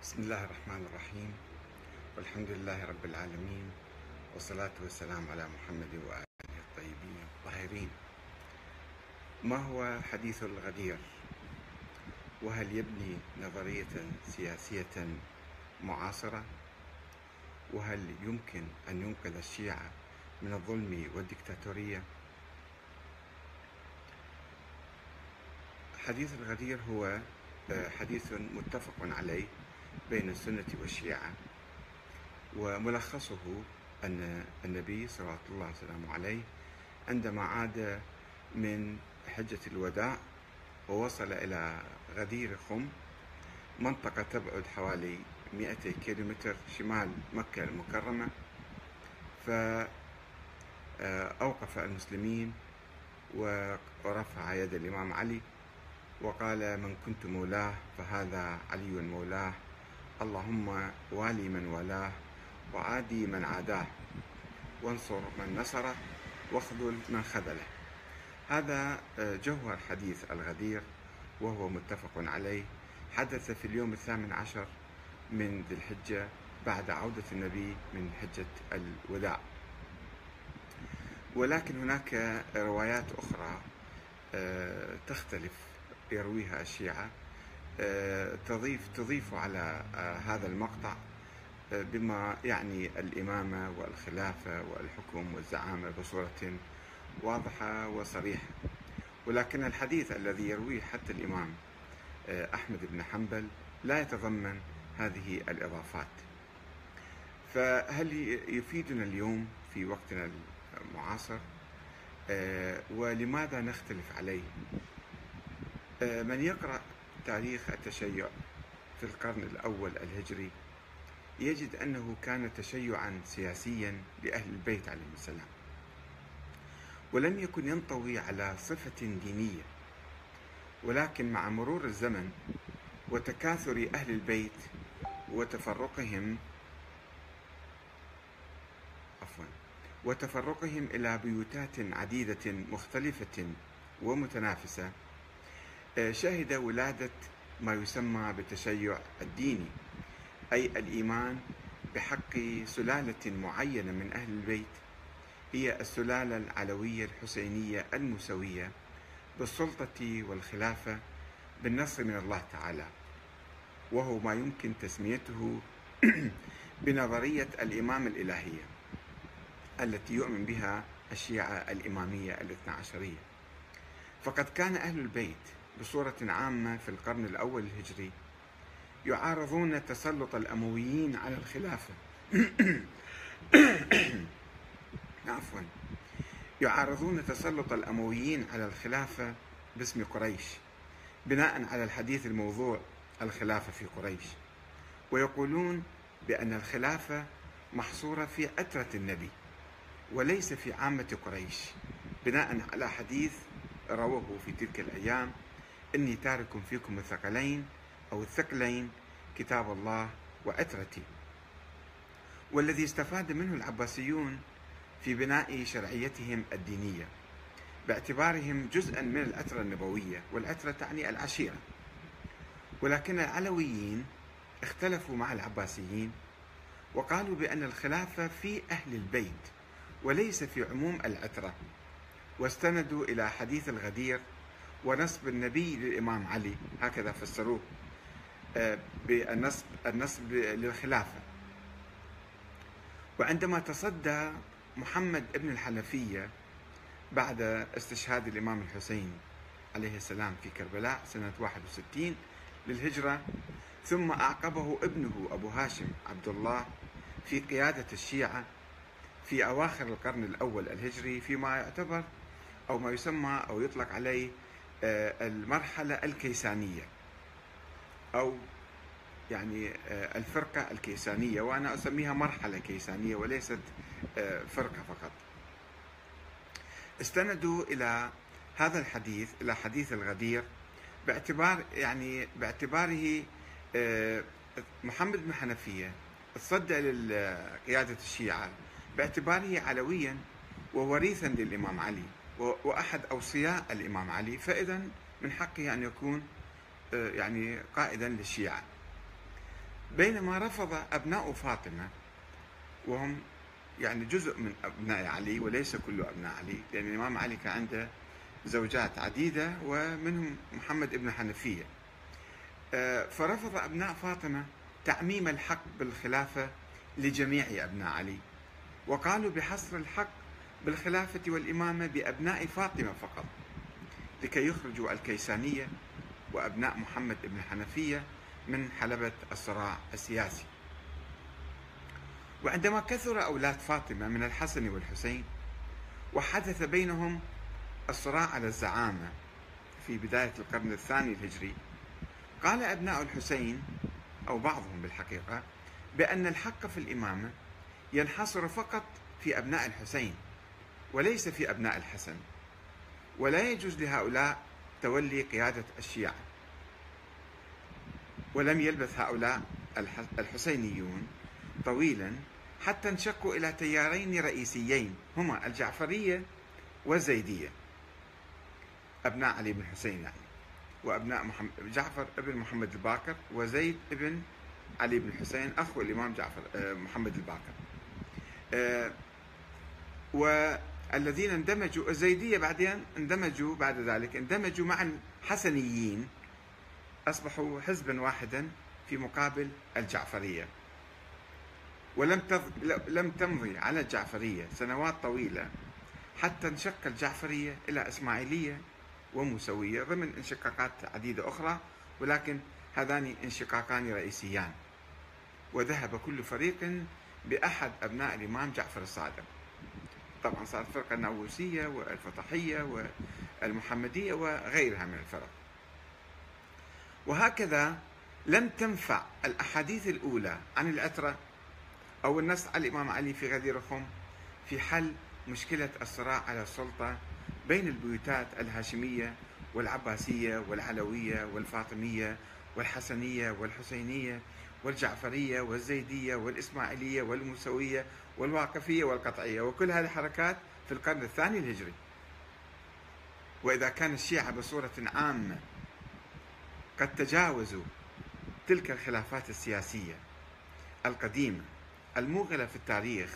بسم الله الرحمن الرحيم. والحمد لله رب العالمين. والصلاة والسلام على محمد وآله الطيبين الطاهرين. ما هو حديث الغدير؟ وهل يبني نظرية سياسية معاصرة؟ وهل يمكن أن ينقذ الشيعة من الظلم والدكتاتورية؟ حديث الغدير هو آه، حديث متفق عليه. بين السنة والشيعة وملخصه أن النبي صلى الله عليه وسلم عليه عندما عاد من حجة الوداع ووصل إلى غدير خم منطقة تبعد حوالي 200 كيلومتر شمال مكة المكرمة فأوقف المسلمين ورفع يد الإمام علي وقال من كنت مولاه فهذا علي مولاه. اللهم والي من والاه وعادي من عاداه. وانصر من نصره واخذل من خذله. هذا آه، جوهر حديث الغدير وهو متفق عليه. حدث في اليوم الثامن عشر من ذي الحجة بعد عودة النبي من حجة الوداع. ولكن هناك روايات أخرى آه، تختلف يرويها الشيعة. تضيف تضيف على آه، هذا المقطع آه، بما يعني الإمامة والخلافة والحكم والزعامة بصورة واضحة وصريحة. ولكن الحديث الذي يرويه حتى الإمام أحمد بن حنبل لا يتضمن هذه الإضافات. فهل يفيدنا اليوم في وقتنا المعاصر؟ ولماذا نختلف عليه؟ من يقرأ تاريخ التشيع في القرن الأول الهجري يجد أنه كان تشيعا سياسيا لأهل البيت عليهم السلام. ولم يكن ينطوي على صفة دينية ولكن مع مرور الزمن وتكاثر أهل البيت وتفرقهم عفوا وتفرقهم إلى بيوتات عديدة مختلفة ومتنافسة شهد ولادة ما يسمى بالتشيع الديني أي الإيمان بحق سلالة معينة من أهل البيت هي السلالة العلوية الحسينية المسوية بالسلطة والخلافة بالنصر من الله تعالى وهو ما يمكن تسميته بنظرية الإمام الإلهية التي يؤمن بها الشيعة الإمامية الاثنى عشرية. فقد كان أهل البيت بصورة عامة في القرن الأول الهجري يعارضون تسلط الأمويين على الخلافة. عفوا. يعارضون تسلط الأمويين على الخلافة باسم قريش بناء على الحديث الموضوع الخلافة في قريش. ويقولون بأن الخلافة محصورة في أترة النبي وليس في عامة قريش بناء على حديث رواه في تلك الأيام إني تارك فيكم الثقلين أو الثقلين كتاب الله وأترتي. والذي استفاد منه العباسيون في بناء شرعيتهم الدينية باعتبارهم جزءا من الأترة النبوية والأترة تعني العشيرة. ولكن العلويين اختلفوا مع العباسيين وقالوا بأن الخلافة في أهل البيت وليس في عموم الأترة واستندوا إلى حديث الغدير ونصب النبي للإمام علي. هكذا فسروه آه، بالنصب النصب للخلافة. وعندما تصدى محمد ابن الحنفية بعد استشهاد الإمام الحسين عليه السلام في كربلاء سنة 61 للهجرة ثم أعقبه ابنه أبو هاشم عبد الله في قيادة الشيعة في أواخر القرن الأول الهجري فيما يعتبر أو ما يسمى أو يطلق عليه المرحلة الكيسانية. أو يعني آه، الفرقة الكيسانية وأنا أسميها مرحلة كيسانية وليست آه، فرقة فقط. استندوا إلى هذا الحديث إلى حديث الغدير باعتبار يعني باعتباره محمد بن حنفية تصدى لقيادة الشيعة باعتباره علويا ووريثا للإمام علي. وأحد أوصياء الإمام علي فإذا من حقه أن يكون آه، يعني قائدا للشيعة. بينما رفض أبناء فاطمة وهم يعني جزء من أبناء علي وليس كل أبناء علي لأن الإمام علي كان عنده زوجات عديدة ومنهم محمد ابن حنفية. آه، فرفض أبناء فاطمة تعميم الحق بالخلافة لجميع أبناء علي. وقالوا بحصر الحق بالخلافة والإمامة بأبناء فاطمة فقط لكي يخرجوا الكيسانية وأبناء محمد بن حنفية من حلبة الصراع السياسي. وعندما كثر أولاد فاطمة من الحسن والحسين وحدث بينهم الصراع على الزعامة في بداية القرن الثاني الهجري قال أبناء الحسين أو بعضهم بالحقيقة بأن الحق في الإمامة ينحصر فقط في أبناء الحسين. وليس في أبناء الحسن ولا يجوز لهؤلاء تولي قيادة الشيعة. ولم يلبث هؤلاء الحسينيون طويلا حتى انشقوا إلى تيارين رئيسيين هما الجعفرية والزيدية. أبناء علي بن الحسين يعني وأبناء محمد جعفر ابن محمد الباكر وزيد ابن علي بن الحسين أخو الإمام جعفر آه، محمد الباكر. آه، والذين اندمجوا الزيدية بعدين اندمجوا بعد ذلك اندمجوا مع الحسنيين أصبحوا حزبا واحدا في مقابل الجعفرية. ولم لم تمضي على الجعفرية سنوات طويلة حتى انشق الجعفرية إلى إسماعيلية وموسوية ضمن انشقاقات عديدة أخرى ولكن هذان انشقاقان رئيسيان. وذهب كل فريق بأحد أبناء الإمام جعفر الصادق. طبعا صارت فرقة الناووسية والفطحية والمحمدية وغيرها من الفرق. وهكذا لم تنفع الأحاديث الأولى عن العترة أو النص على الإمام علي في غدير خم في حل مشكلة الصراع على السلطة بين البيوتات الهاشمية والعباسية والعلوية والفاطمية والحسنية والحسينية والجعفرية والزيدية والإسماعيلية والموسوية والواقفية والقطعية وكل هذه الحركات في القرن الثاني الهجري. وإذا كان الشيعة بصورة عامة قد تجاوزوا تلك الخلافات السياسية القديمة الموغلة في التاريخ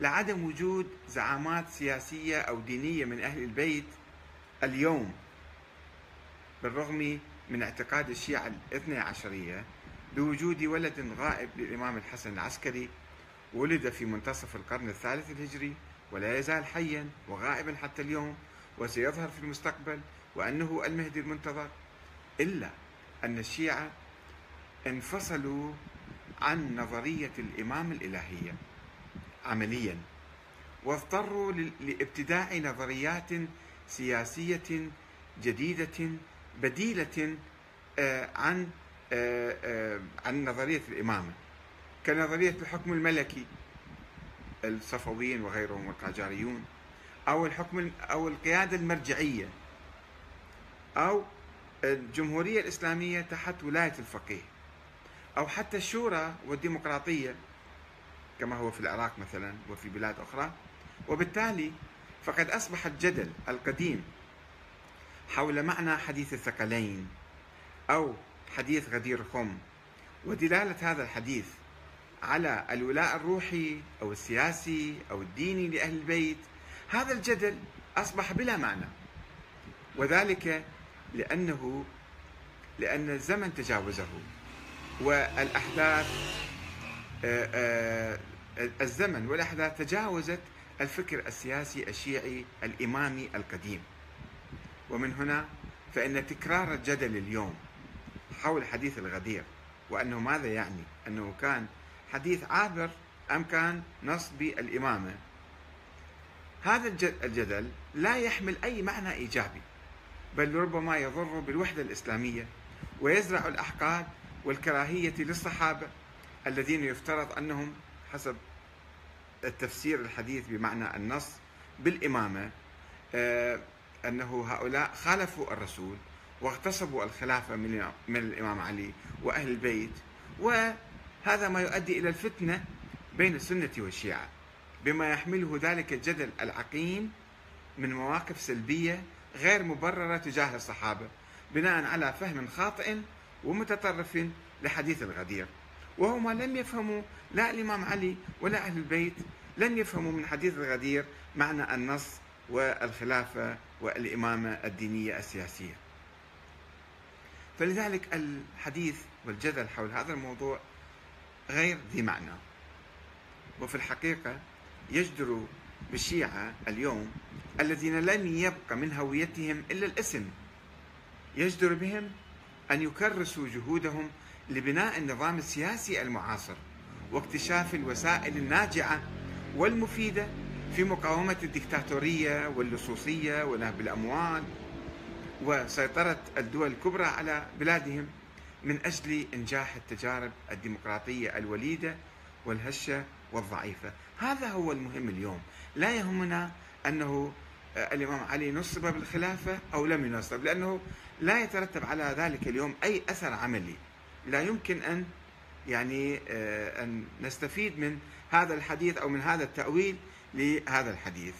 لعدم وجود زعامات سياسية أو دينية من أهل البيت اليوم بالرغم من اعتقاد الشيعة الاثني عشرية بوجود ولد غائب للإمام الحسن العسكري ولد في منتصف القرن الثالث الهجري ولا يزال حيا وغائبا حتى اليوم وسيظهر في المستقبل وأنه المهدي المنتظر إلا أن الشيعة انفصلوا عن نظرية الإمام الإلهية عمليا واضطروا لابتداع نظريات سياسية جديدة بديلة آه، عن عن نظرية الإمامة. كنظرية الحكم الملكي الصفويين وغيرهم والقاجاريون أو الحكم أو القيادة المرجعية أو الجمهورية الإسلامية تحت ولاية الفقيه أو حتى الشورى والديمقراطية كما هو في العراق مثلا وفي بلاد أخرى. وبالتالي فقد أصبح الجدل القديم حول معنى حديث الثقلين أو حديث غدير خم. ودلالة هذا الحديث على الولاء الروحي أو السياسي أو الديني لأهل البيت هذا الجدل أصبح بلا معنى. وذلك لأنه لأن الزمن تجاوزه. والأحداث آه، آه، الزمن والأحداث تجاوزت الفكر السياسي الشيعي الإمامي القديم. ومن هنا فإن تكرار الجدل اليوم حول حديث الغدير وأنه ماذا يعني؟ أنه كان حديث عابر أم كان نص بالإمامة. هذا الجدل لا يحمل أي معنى إيجابي بل ربما يضر بالوحدة الإسلامية ويزرع الأحقاد والكراهية للصحابة الذين يفترض أنهم حسب التفسير الحديث بمعنى النص بالإمامة آه، أنه هؤلاء خالفوا الرسول واغتصبوا الخلافة من الإمام علي وأهل البيت وهذا ما يؤدي إلى الفتنة بين السنة والشيعة بما يحمله ذلك الجدل العقيم من مواقف سلبية غير مبررة تجاه الصحابة بناء على فهم خاطئ ومتطرف لحديث الغدير وهم لم يفهموا لا الإمام علي ولا أهل البيت لم يفهموا من حديث الغدير معنى النص والخلافة والإمامة الدينية السياسية. فلذلك الحديث والجدل حول هذا الموضوع غير ذي معنى. وفي الحقيقة يجدر بالشيعة اليوم الذين لم يبق من هويتهم إلا الاسم يجدر بهم أن يكرسوا جهودهم لبناء النظام السياسي المعاصر واكتشاف الوسائل الناجعة والمفيدة في مقاومة الدكتاتورية واللصوصية ونهب الأموال. وسيطرة الدول الكبرى على بلادهم من أجل إنجاح التجارب الديمقراطية الوليدة والهشة والضعيفة. هذا هو المهم اليوم. لا يهمنا أنه الإمام علي نصب بالخلافة أو لم ينصب لأنه لا يترتب على ذلك اليوم أي أثر عملي. لا يمكن أن يعني آه، أن نستفيد من هذا الحديث أو من هذا التأويل لهذا الحديث.